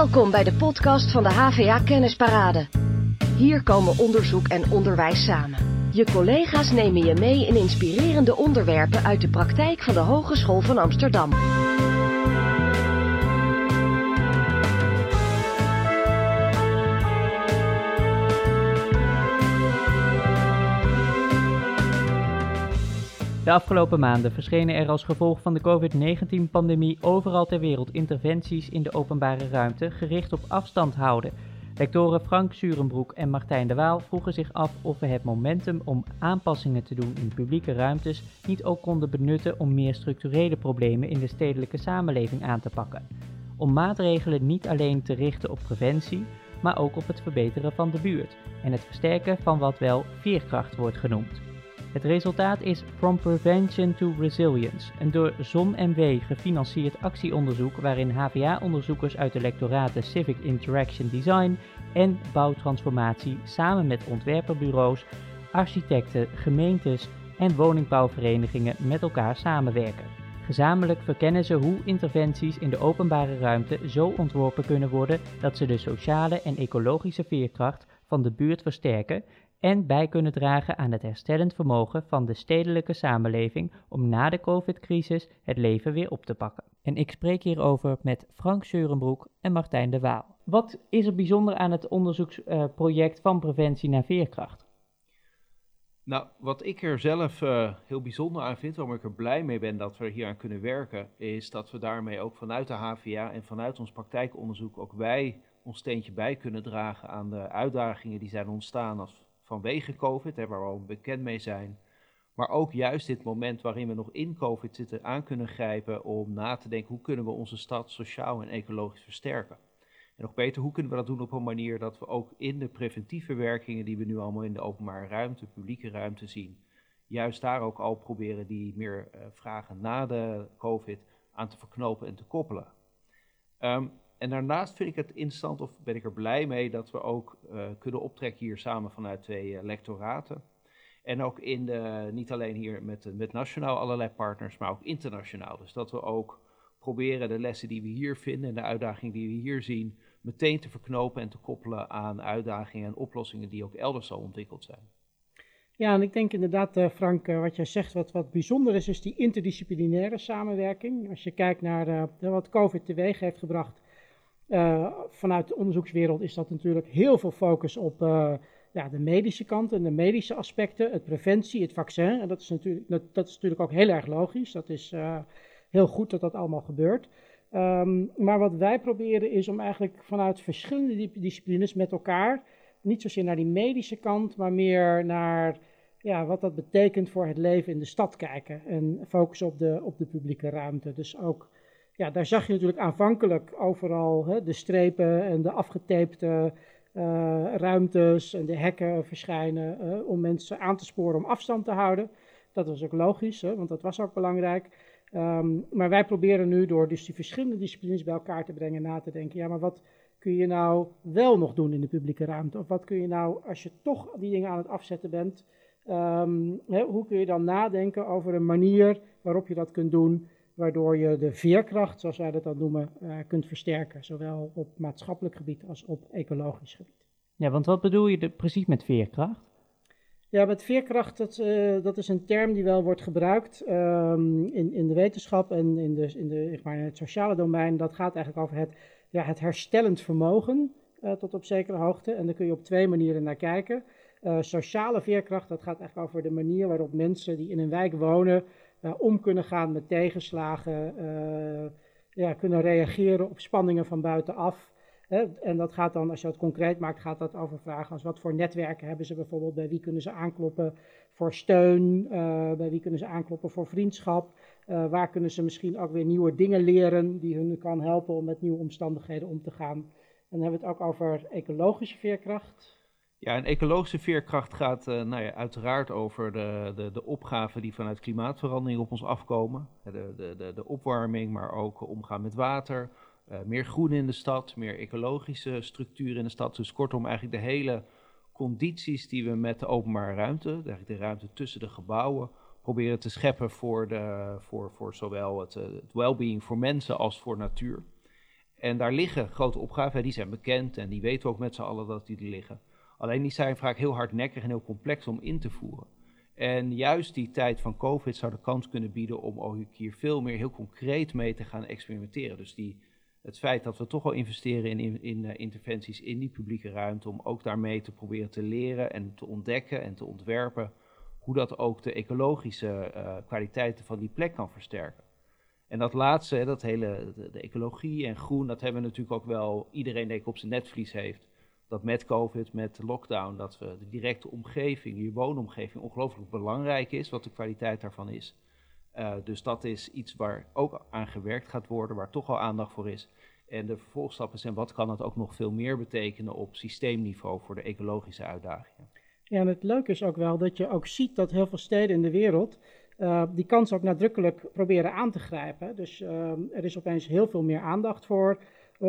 Welkom bij de podcast van de HVA Kennisparade. Hier komen onderzoek en onderwijs samen. Je collega's nemen je mee in inspirerende onderwerpen uit de praktijk van de Hogeschool van Amsterdam. De afgelopen maanden verschenen er als gevolg van de COVID-19-pandemie overal ter wereld interventies in de openbare ruimte gericht op afstand houden. Lectoren Frank Surenbroek en Martijn de Waal vroegen zich af of we het momentum om aanpassingen te doen in publieke ruimtes niet ook konden benutten om meer structurele problemen in de stedelijke samenleving aan te pakken. Om maatregelen niet alleen te richten op preventie, maar ook op het verbeteren van de buurt en het versterken van wat wel veerkracht wordt genoemd. Het resultaat is From Prevention to Resilience, een door ZonMW gefinancierd actieonderzoek waarin HVA-onderzoekers uit de lectoraten Civic Interaction Design en Bouwtransformatie samen met ontwerperbureaus, architecten, gemeentes en woningbouwverenigingen met elkaar samenwerken. Gezamenlijk verkennen ze hoe interventies in de openbare ruimte zo ontworpen kunnen worden dat ze de sociale en ecologische veerkracht van de buurt versterken en bij kunnen dragen aan het herstellend vermogen van de stedelijke samenleving om na de COVID-crisis het leven weer op te pakken. En ik spreek hierover met Frank Seurenbroek en Martijn de Waal. Wat is er bijzonder aan het onderzoeksproject van preventie naar veerkracht? Nou, wat ik er zelf uh, heel bijzonder aan vind, waarom ik er blij mee ben dat we hier aan kunnen werken, is dat we daarmee ook vanuit de HVA en vanuit ons praktijkonderzoek ook wij ons steentje bij kunnen dragen aan de uitdagingen die zijn ontstaan als vanwege COVID, hè, waar we al bekend mee zijn. Maar ook juist dit moment waarin we nog in COVID zitten aan kunnen grijpen om na te denken hoe kunnen we onze stad sociaal en ecologisch versterken. En nog beter, hoe kunnen we dat doen op een manier dat we ook in de preventieve werkingen die we nu allemaal in de openbare ruimte, publieke ruimte zien, juist daar ook al proberen die meer uh, vragen na de COVID aan te verknopen en te koppelen. Um, en daarnaast vind ik het interessant, of ben ik er blij mee, dat we ook uh, kunnen optrekken hier samen vanuit twee uh, lectoraten. En ook in de, niet alleen hier met, met nationaal allerlei partners, maar ook internationaal. Dus dat we ook proberen de lessen die we hier vinden en de uitdagingen die we hier zien, meteen te verknopen en te koppelen aan uitdagingen en oplossingen die ook elders al ontwikkeld zijn. Ja, en ik denk inderdaad, Frank, wat jij zegt, wat, wat bijzonder is, is die interdisciplinaire samenwerking. Als je kijkt naar wat COVID teweeg heeft gebracht vanuit de onderzoekswereld is dat natuurlijk heel veel focus op uh, ja, de medische kant en de medische aspecten, het preventie, het vaccin. En dat is natuurlijk, dat, dat is natuurlijk ook heel erg logisch. Dat is uh, heel goed dat dat allemaal gebeurt. Um, maar wat wij proberen is om eigenlijk vanuit verschillende disciplines met elkaar, niet zozeer naar die medische kant, maar meer naar ja, wat dat betekent voor het leven in de stad kijken. En focussen op de, op de publieke ruimte. Dus ook ja, daar zag je natuurlijk aanvankelijk overal hè, de strepen en de afgetapte uh, ruimtes en de hekken verschijnen uh, om mensen aan te sporen om afstand te houden. Dat was ook logisch, hè, want dat was ook belangrijk. Um, maar wij proberen nu door dus die verschillende disciplines bij elkaar te brengen na te denken, ja, maar wat kun je nou wel nog doen in de publieke ruimte? Of wat kun je nou, als je toch die dingen aan het afzetten bent, um, hè, hoe kun je dan nadenken over een manier waarop je dat kunt doen waardoor je de veerkracht, zoals wij dat dan noemen, uh, kunt versterken, zowel op maatschappelijk gebied als op ecologisch gebied. Ja, want wat bedoel je de, precies met veerkracht? Ja, met veerkracht, dat, uh, dat is een term die wel wordt gebruikt um, in, in de wetenschap en in, de, in, de, zeg maar in het sociale domein. Dat gaat eigenlijk over het, ja, het herstellend vermogen uh, tot op zekere hoogte. En daar kun je op twee manieren naar kijken. sociale veerkracht, dat gaat eigenlijk over de manier waarop mensen die in een wijk wonen om kunnen gaan met tegenslagen, uh, ja, kunnen reageren op spanningen van buitenaf. En dat gaat dan, als je het concreet maakt, gaat dat over vragen als wat voor netwerken hebben ze bijvoorbeeld, bij wie kunnen ze aankloppen voor steun, uh, bij wie kunnen ze aankloppen voor vriendschap, waar kunnen ze misschien ook weer nieuwe dingen leren die hun kan helpen om met nieuwe omstandigheden om te gaan. En dan hebben we het ook over ecologische veerkracht. Ja, en ecologische veerkracht gaat uh, nou ja, uiteraard over de, de, de opgaven die vanuit klimaatverandering op ons afkomen. De, de, de, de opwarming, maar ook omgaan met water. Uh, meer groen in de stad, meer ecologische structuur in de stad. Dus kortom, eigenlijk de hele condities die we met de openbare ruimte, eigenlijk de ruimte tussen de gebouwen, proberen te scheppen voor, de, voor, voor zowel het, uh, het well-being voor mensen als voor natuur. En daar liggen grote opgaven, die zijn bekend en die weten we ook met z'n allen dat die er liggen. Alleen die zijn vaak heel hardnekkig en heel complex om in te voeren. En juist die tijd van COVID zou de kans kunnen bieden om ook hier veel meer heel concreet mee te gaan experimenteren. Dus die, het feit dat we toch al investeren in, in, uh, interventies in die publieke ruimte, om ook daarmee te proberen te leren en te ontdekken en te ontwerpen hoe dat ook de ecologische uh, kwaliteiten van die plek kan versterken. En dat laatste, dat hele, de, de, ecologie en groen, dat hebben we natuurlijk ook wel, iedereen denk ik op zijn netvlies heeft. Dat met COVID, met lockdown, dat we de directe omgeving, je woonomgeving, ongelooflijk belangrijk is, wat de kwaliteit daarvan is. Uh, dus dat is iets waar ook aan gewerkt gaat worden, waar toch al aandacht voor is. En de vervolgstappen zijn, wat kan het ook nog veel meer betekenen op systeemniveau voor de ecologische uitdagingen. Ja, en het leuke is ook wel dat je ook ziet dat heel veel steden in de wereld uh, die kans ook nadrukkelijk proberen aan te grijpen. Dus uh, er is opeens heel veel meer aandacht voor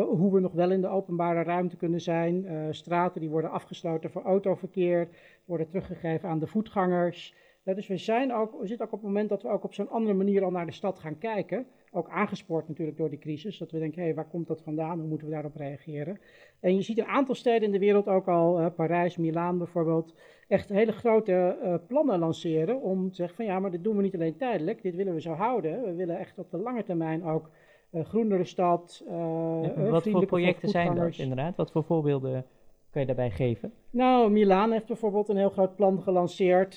hoe we nog wel in de openbare ruimte kunnen zijn. straten die worden afgesloten voor autoverkeer, worden teruggegeven aan de voetgangers. dus we, zijn ook, we zitten ook op het moment dat we ook op zo'n andere manier al naar de stad gaan kijken. Ook aangespoord natuurlijk door die crisis. Dat we denken, hé, waar komt dat vandaan? Hoe moeten we daarop reageren? En je ziet een aantal steden in de wereld ook al, Parijs, Milaan bijvoorbeeld, echt hele grote plannen lanceren om te zeggen van ja, maar dit doen we niet alleen tijdelijk, dit willen we zo houden. We willen echt op de lange termijn ook groenere stad. Uh, ja, wat voor projecten zijn dat inderdaad? Wat voor voorbeelden kan je daarbij geven? Nou, Milaan heeft bijvoorbeeld een heel groot plan gelanceerd.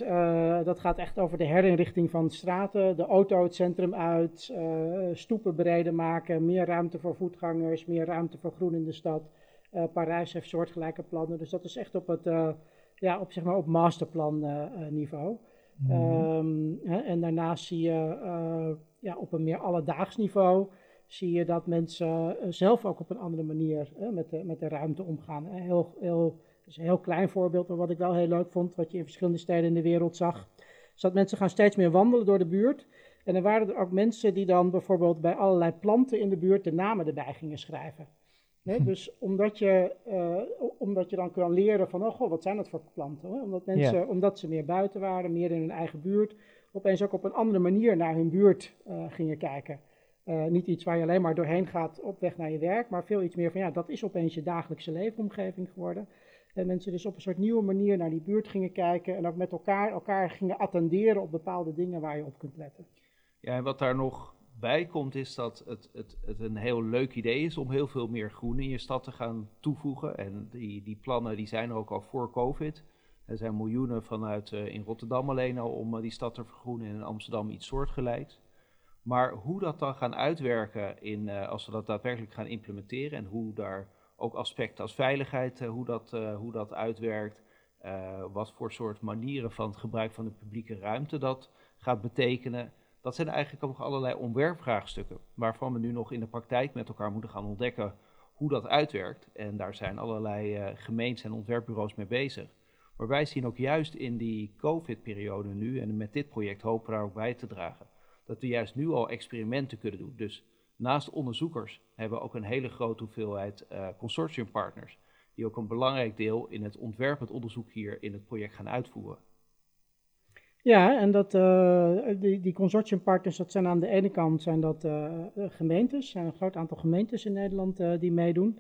dat gaat echt over de herinrichting van straten, de auto het centrum uit, stoepen breder maken, meer ruimte voor voetgangers, meer ruimte voor groen in de stad. Parijs heeft soortgelijke plannen, dus dat is echt op het ja, op, zeg maar, op masterplan uh, niveau. Mm -hmm. um, hè, en daarnaast zie je uh, ja, op een meer alledaags niveau zie je dat mensen zelf ook op een andere manier met, de, met de ruimte omgaan. Heel, heel, is een heel klein voorbeeld, maar wat ik wel heel leuk vond, wat je in verschillende steden in de wereld zag, is dat mensen gaan steeds meer wandelen door de buurt. En er waren er ook mensen die dan bijvoorbeeld bij allerlei planten in de buurt de namen erbij gingen schrijven. Nee, dus omdat je, uh, omdat je dan kan leren van, oh god, wat zijn dat voor planten? Hè? Omdat mensen, yeah. omdat ze meer buiten waren, meer in hun eigen buurt, opeens ook op een andere manier naar hun buurt uh, gingen kijken. Uh, niet iets waar je alleen maar doorheen gaat op weg naar je werk, maar veel iets meer van, ja, dat is opeens je dagelijkse leefomgeving geworden. En mensen dus op een soort nieuwe manier naar die buurt gingen kijken en ook met elkaar, elkaar gingen attenderen op bepaalde dingen waar je op kunt letten. Ja, en wat daar nog bij komt is dat het, het, het een heel leuk idee is om heel veel meer groen in je stad te gaan toevoegen. En die, die plannen die zijn er ook al voor COVID. Er zijn miljoenen vanuit uh, in Rotterdam alleen al om die stad te vergroenen en in Amsterdam iets soortgelijks. Maar hoe dat dan gaan uitwerken in, uh, als we dat daadwerkelijk gaan implementeren en hoe daar ook aspecten als veiligheid, hoe, dat, hoe dat uitwerkt, wat voor soort manieren van het gebruik van de publieke ruimte dat gaat betekenen dat zijn eigenlijk ook nog allerlei ontwerpvraagstukken, waarvan we nu nog in de praktijk met elkaar moeten gaan ontdekken hoe dat uitwerkt. En daar zijn allerlei uh, gemeentes en ontwerpbureaus mee bezig. Maar wij zien ook juist in die COVID-periode nu, en met dit project hopen we daar ook bij te dragen, dat we juist nu al experimenten kunnen doen. Dus naast onderzoekers hebben we ook een hele grote hoeveelheid uh, consortiumpartners, die ook een belangrijk deel in het ontwerp, het onderzoek hier in het project gaan uitvoeren. Ja, en dat, uh, die, die consortiumpartners, dat zijn aan de ene kant zijn dat uh, gemeentes, zijn een groot aantal gemeentes in Nederland die meedoen.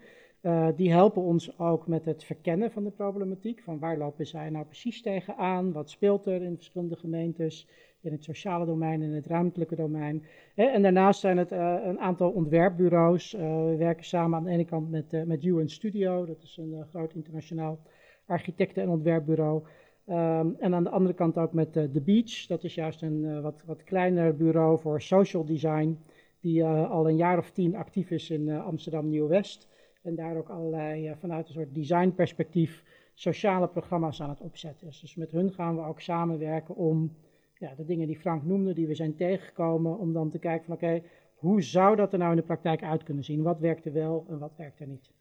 Die helpen ons ook met het verkennen van de problematiek, van waar lopen zij nou precies tegenaan, wat speelt er in verschillende gemeentes, in het sociale domein, in het ruimtelijke domein. En daarnaast zijn het een aantal ontwerpbureaus. we werken samen aan de ene kant met, met UN Studio, dat is een groot internationaal architecten- en ontwerpbureau. Um, en aan de andere kant ook met The Beach. Dat is juist een wat, wat kleiner bureau voor social design. Die al een jaar of tien actief is in Amsterdam Nieuw-West. En daar ook allerlei vanuit een soort designperspectief sociale programma's aan het opzetten. Dus met hun gaan we ook samenwerken om ja, de dingen die Frank noemde, die we zijn tegengekomen, om dan te kijken van oké, hoe zou dat er nou in de praktijk uit kunnen zien? Wat werkt er wel en wat werkt er niet?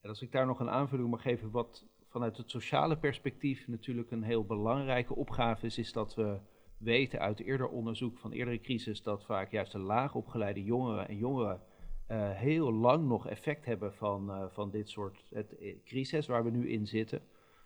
En als ik daar nog een aanvulling mag geven, wat vanuit het sociale perspectief natuurlijk een heel belangrijke opgave is, is dat we weten uit eerder onderzoek van eerdere crisis dat vaak juist de laag opgeleide jongeren en jongeren uh, heel lang nog effect hebben van, uh, van dit soort het, eh, crisis waar we nu in zitten.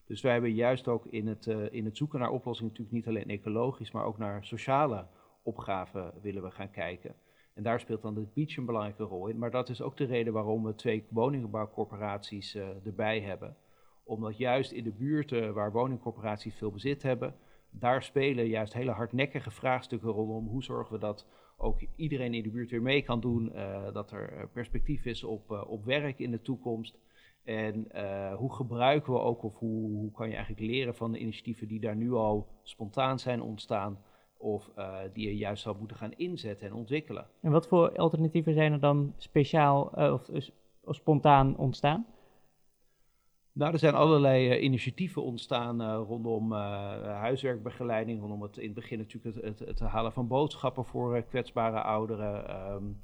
Dus wij hebben juist ook in het, in het zoeken naar oplossingen natuurlijk niet alleen ecologisch, maar ook naar sociale opgaven willen we gaan kijken. En daar speelt dan de beach een belangrijke rol in. Maar dat is ook de reden waarom we twee woningbouwcorporaties erbij hebben. Omdat juist in de buurten waar woningcorporaties veel bezit hebben, daar spelen juist hele hardnekkige vraagstukken rondom hoe zorgen we dat ook iedereen in de buurt weer mee kan doen, uh, dat er perspectief is op, uh, op werk in de toekomst. En hoe gebruiken we ook, of hoe, hoe, kan je eigenlijk leren van de initiatieven die daar nu al spontaan zijn ontstaan, of die je juist zou moeten gaan inzetten en ontwikkelen. En wat voor alternatieven zijn er dan speciaal of spontaan ontstaan? Nou, er zijn allerlei uh, initiatieven ontstaan uh, rondom uh, huiswerkbegeleiding, rondom het in het begin natuurlijk het, het, het halen van boodschappen voor kwetsbare ouderen. Um,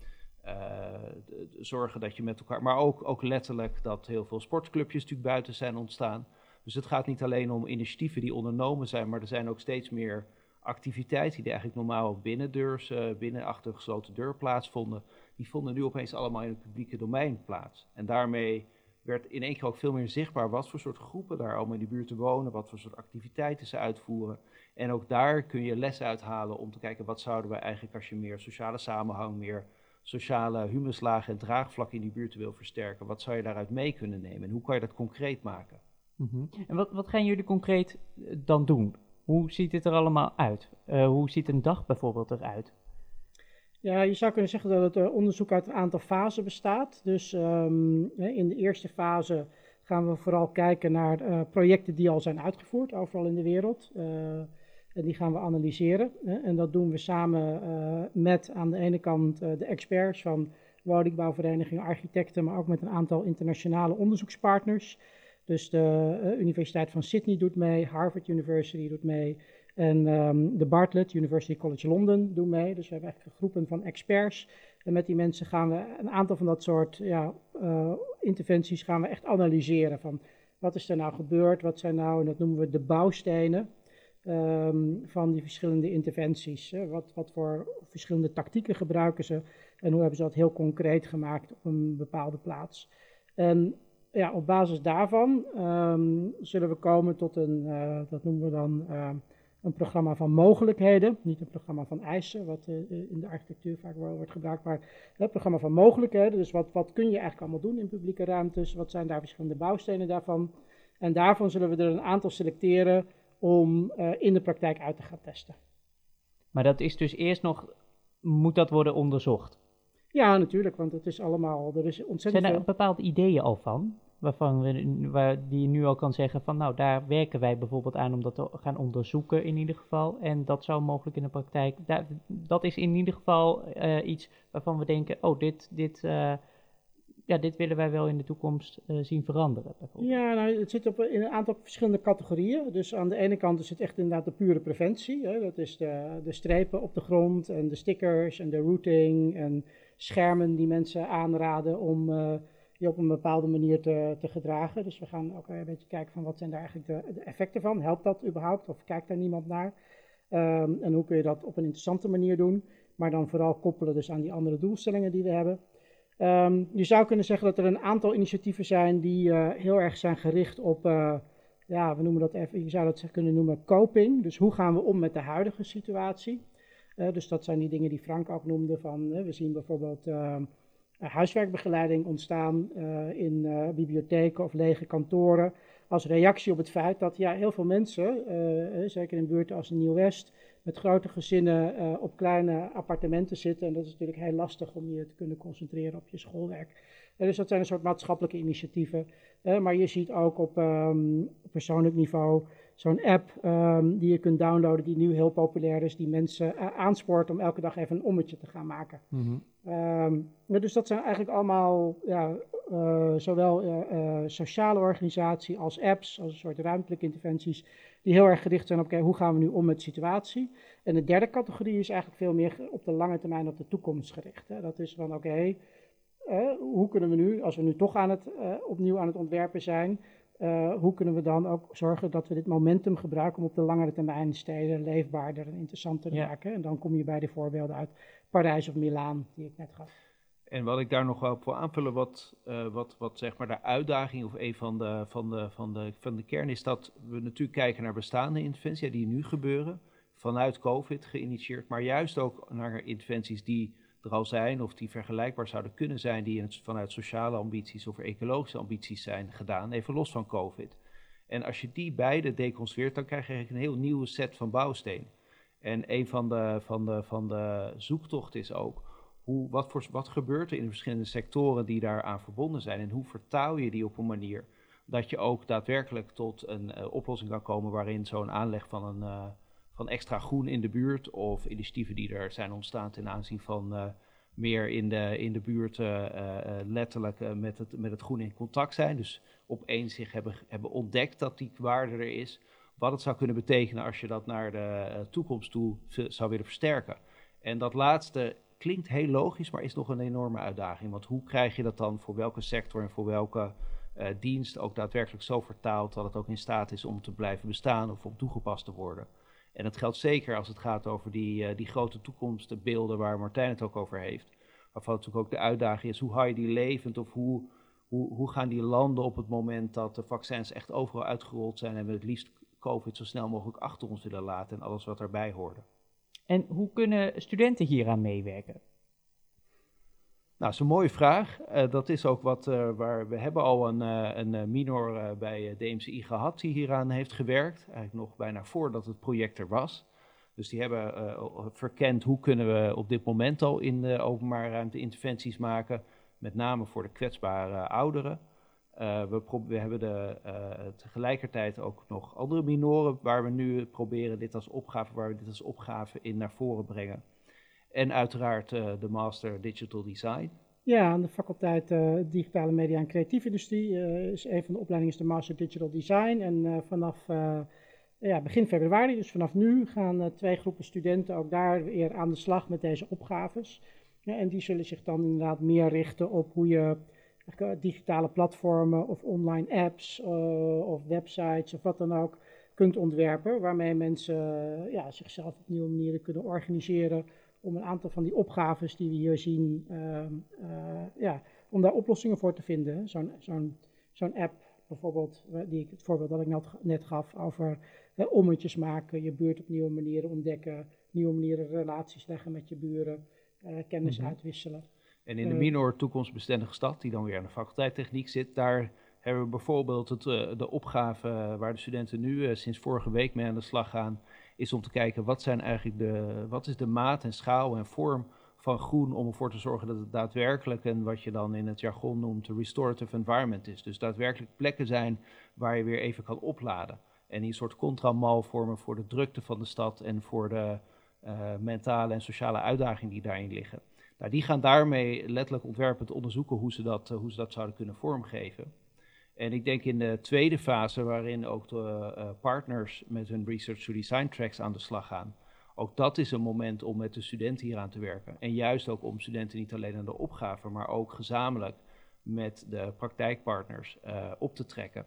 zorgen dat je met elkaar, maar ook, ook letterlijk dat heel veel sportclubjes natuurlijk buiten zijn ontstaan. Dus het gaat niet alleen om initiatieven die ondernomen zijn, maar er zijn ook steeds meer activiteiten die eigenlijk normaal binnen deurs, binnen achter gesloten deur plaatsvonden. Die vonden nu opeens allemaal in het publieke domein plaats. En daarmee werd in één keer ook veel meer zichtbaar wat voor soort groepen daar allemaal in die buurt te wonen, wat voor soort activiteiten ze uitvoeren. En ook daar kun je lessen uithalen om te kijken wat zouden we eigenlijk als je meer sociale samenhang, meer sociale humuslagen en draagvlakken in die buurt wil versterken, wat zou je daaruit mee kunnen nemen en hoe kan je dat concreet maken? Mm -hmm. En wat, wat gaan jullie concreet eh, dan doen? Hoe ziet het er allemaal uit? Uh, hoe ziet een dag bijvoorbeeld eruit? Ja, je zou kunnen zeggen dat het uh, onderzoek uit een aantal fasen bestaat. Dus um, in de eerste fase gaan we vooral kijken naar uh, projecten die al zijn uitgevoerd, overal in de wereld. Uh, en die gaan we analyseren. En dat doen we samen met aan de ene kant de experts van woningbouwverenigingen, architecten, maar ook met een aantal internationale onderzoekspartners. Dus de Universiteit van Sydney doet mee, Harvard University doet mee, en um, de Bartlett, University College London, doen mee. Dus we hebben echt groepen van experts. En met die mensen gaan we een aantal van dat soort ja, uh, interventies gaan we echt analyseren. Van wat is er nou gebeurd? Wat zijn nou, en dat noemen we de bouwstenen um, van die verschillende interventies. Hè? Wat, wat voor verschillende tactieken gebruiken ze? En hoe hebben ze dat heel concreet gemaakt op een bepaalde plaats? En ja, op basis daarvan um, zullen we komen tot een, uh, dat noemen we dan een programma van mogelijkheden, niet een programma van eisen, wat uh, in de architectuur vaak wel wordt gebruikt, maar een programma van mogelijkheden. Dus wat, wat kun je eigenlijk allemaal doen in publieke ruimtes? Wat zijn daar verschillende bouwstenen daarvan? En daarvan zullen we er een aantal selecteren om in de praktijk uit te gaan testen. Maar dat is dus eerst nog, moet dat worden onderzocht? Ja, natuurlijk, want het is allemaal, er is ontzettend Zijn er bepaalde ideeën al van? Waarvan we, die je nu al kan zeggen van nou daar werken wij bijvoorbeeld aan om dat te gaan onderzoeken in ieder geval. En dat zou mogelijk in de praktijk, dat is in ieder geval uh, iets waarvan we denken, oh dit, dit, uh, ja, dit willen wij wel in de toekomst uh, zien veranderen. Ja, nou, het zit op, in een aantal verschillende categorieën. Dus aan de ene kant is het echt inderdaad de pure preventie. Hè? Dat is de, de strepen op de grond en de stickers en de routing en schermen die mensen aanraden om je op een bepaalde manier te, te gedragen. Dus we gaan ook een beetje kijken van wat zijn daar eigenlijk de, effecten van. Helpt dat überhaupt of kijkt daar niemand naar? Um, en hoe kun je dat op een interessante manier doen? Maar dan vooral koppelen dus aan die andere doelstellingen die we hebben. Um, je zou kunnen zeggen dat er een aantal initiatieven zijn die uh, heel erg zijn gericht op, uh, ja, we noemen dat even, je zou dat kunnen noemen coping. Dus hoe gaan we om met de huidige situatie? Uh, dus dat zijn die dingen die Frank ook noemde van, we zien bijvoorbeeld ehm, huiswerkbegeleiding ontstaan uh, in uh, bibliotheken of lege kantoren. Als reactie op het feit dat ja, heel veel mensen, zeker in buurten als Nieuw-West, met grote gezinnen op kleine appartementen zitten. En dat is natuurlijk heel lastig om je te kunnen concentreren op je schoolwerk. dus dat zijn een soort maatschappelijke initiatieven. maar je ziet ook op um, persoonlijk niveau zo'n app um, die je kunt downloaden, die nu heel populair is, die mensen aanspoort om elke dag even een ommetje te gaan maken. -hmm. Um, dus dat zijn eigenlijk allemaal ja, uh, zowel uh, sociale organisaties als apps, als een soort ruimtelijke interventies, die heel erg gericht zijn op okay, hoe gaan we nu om met de situatie. En de derde categorie is eigenlijk veel meer op de lange termijn op de toekomst gericht. Hè. Dat is van oké, okay, hoe kunnen we nu, als we nu toch aan het, opnieuw aan het ontwerpen zijn, hoe kunnen we dan ook zorgen dat we dit momentum gebruiken om op de langere termijn steden leefbaarder en interessanter te ja. maken? En dan kom je bij de voorbeelden uit Parijs of Milaan, die ik net gaf. En wat ik daar nog wel op wil aanvullen, wat, uh, wat, wat zeg maar de uitdaging of een van de, van, de, van, de, van de kern is dat we natuurlijk kijken naar bestaande interventies die nu gebeuren, vanuit COVID geïnitieerd, maar juist ook naar interventies die er al zijn of die vergelijkbaar zouden kunnen zijn, die vanuit sociale ambities of ecologische ambities zijn gedaan, even los van COVID. En als je die beide deconstrueert, dan krijg je eigenlijk een heel nieuwe set van bouwstenen. En een van de, van de, van de zoektochten is ook, hoe, wat, voor, wat gebeurt er in de verschillende sectoren die daaraan verbonden zijn en hoe vertaal je die op een manier dat je ook daadwerkelijk tot een uh, oplossing kan komen waarin zo'n aanleg van, een, uh, van extra groen in de buurt of initiatieven die er zijn ontstaan ten aanzien van uh, meer in de, in de buurt letterlijk met, het, met het groen in contact zijn. Dus opeens zich hebben, hebben ontdekt dat die waarde er is. Wat het zou kunnen betekenen als je dat naar de toekomst toe zou willen versterken. En dat laatste klinkt heel logisch, maar is nog een enorme uitdaging. Want hoe krijg je dat dan voor welke sector en voor welke uh, dienst ook daadwerkelijk zo vertaald dat het ook in staat is om te blijven bestaan of om toegepast te worden? En dat geldt zeker als het gaat over die, uh, die grote toekomstbeelden waar Martijn het ook over heeft. Waarvan natuurlijk ook de uitdaging is, hoe hou je die levend of hoe, hoe, hoe gaan die landen op het moment dat de vaccins echt overal uitgerold zijn en we het liefst COVID zo snel mogelijk achter ons willen laten en alles wat daarbij hoorde? En hoe kunnen studenten hieraan meewerken? Nou, dat is een mooie vraag. Uh, dat is ook wat uh, waar we hebben al een, uh, een minor bij DMCI gehad die hieraan heeft gewerkt. Eigenlijk nog bijna voordat het project er was. Dus die hebben verkend hoe kunnen we op dit moment al in de openbare ruimte interventies maken. Met name voor de kwetsbare ouderen. We, we, hebben de, tegelijkertijd ook nog andere minoren waar we nu proberen dit als opgave, waar we dit als opgave in naar voren brengen. En uiteraard uh, de Master Digital Design. Ja, aan de faculteit Digitale Media en Creatieve Industrie is een van de opleidingen de Master Digital Design. En vanaf ja, begin februari, dus vanaf nu, gaan twee groepen studenten ook daar weer aan de slag met deze opgaves. En die zullen zich dan inderdaad meer richten op hoe je digitale platformen of online apps of websites of wat dan ook kunt ontwerpen. Waarmee mensen ja, zichzelf op nieuwe manieren kunnen organiseren om een aantal van die opgaves die we hier zien, uh, uh, ja, om daar oplossingen voor te vinden. Zo'n zo'n zo'n app bijvoorbeeld, die ik, het voorbeeld dat ik net, net gaf over uh, ommetjes maken, je buurt op nieuwe manieren ontdekken, nieuwe manieren relaties leggen met je buren, eh, kennis mm -hmm. uitwisselen. En in de minor toekomstbestendige stad, die dan weer aan de faculteit techniek zit, daar hebben we bijvoorbeeld het, de opgave waar de studenten nu sinds vorige week mee aan de slag gaan, is om te kijken wat zijn eigenlijk de, wat is de maat en schaal en vorm van groen om ervoor te zorgen dat het daadwerkelijk en wat je dan in het jargon noemt restorative environment is. Dus daadwerkelijk plekken zijn waar je weer even kan opladen. En die een soort contramal vormen voor de drukte van de stad en voor de uh, mentale en sociale uitdagingen die daarin liggen. Nou, die gaan daarmee letterlijk ontwerpend onderzoeken hoe ze dat, uh, hoe ze dat zouden kunnen vormgeven. En ik denk in de tweede fase, waarin ook de uh, partners met hun research to design tracks aan de slag gaan, ook dat is een moment om met de studenten hier aan te werken. En juist ook om studenten niet alleen aan de opgave, maar ook gezamenlijk met de praktijkpartners uh, op te trekken.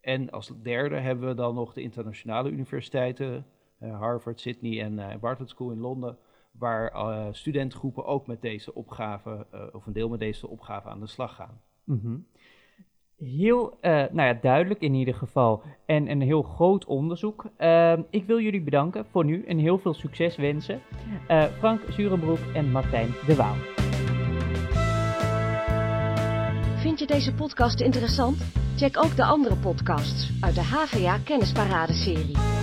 En als derde hebben we dan nog de internationale universiteiten, Harvard, Sydney en uh, Bartlett School in Londen, waar studentgroepen ook met deze opgave, of een deel met deze opgave aan de slag gaan. Mm -hmm heel uh, nou ja, duidelijk in ieder geval en een heel groot onderzoek. Uh, ik wil jullie bedanken voor nu en heel veel succes wensen. Uh, Frank Zurenbroek en Martijn de Waal. Vind je deze podcast interessant? Check ook de andere podcasts uit de HVA Kennisparade serie.